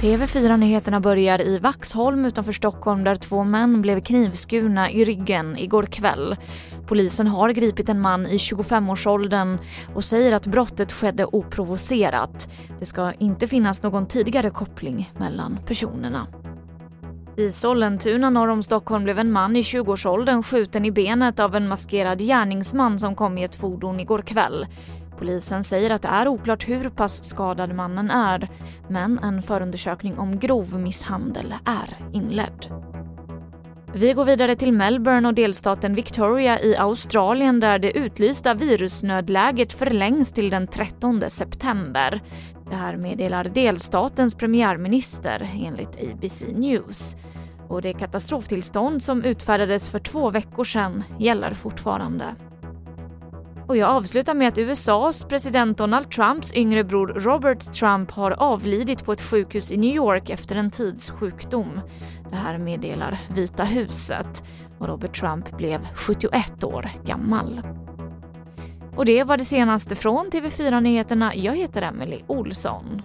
TV4-nyheterna börjar i Vaxholm utanför Stockholm där två män blev knivskurna i ryggen igår kväll. Polisen har gripit en man i 25-årsåldern och säger att brottet skedde oprovocerat. Det ska inte finnas någon tidigare koppling mellan personerna. I Sollentuna norr om Stockholm blev en man i 20-årsåldern skjuten i benet av en maskerad gärningsman som kom i ett fordon igår kväll. Polisen säger att det är oklart hur pass skadad mannen är men en förundersökning om grov misshandel är inledd. Vi går vidare till Melbourne och delstaten Victoria i Australien där det utlysta virusnödläget förlängs till den 13 september. Det här meddelar delstatens premiärminister enligt ABC News. Och det katastroftillstånd som utfärdades för två veckor sedan gäller fortfarande. Och jag avslutar med att USAs president Donald Trumps yngre bror Robert Trump har avlidit på ett sjukhus i New York efter en tids sjukdom. Det här meddelar Vita huset och Robert Trump blev 71 år gammal. Och det var det senaste från TV4 Nyheterna. Jag heter Emily Olsson.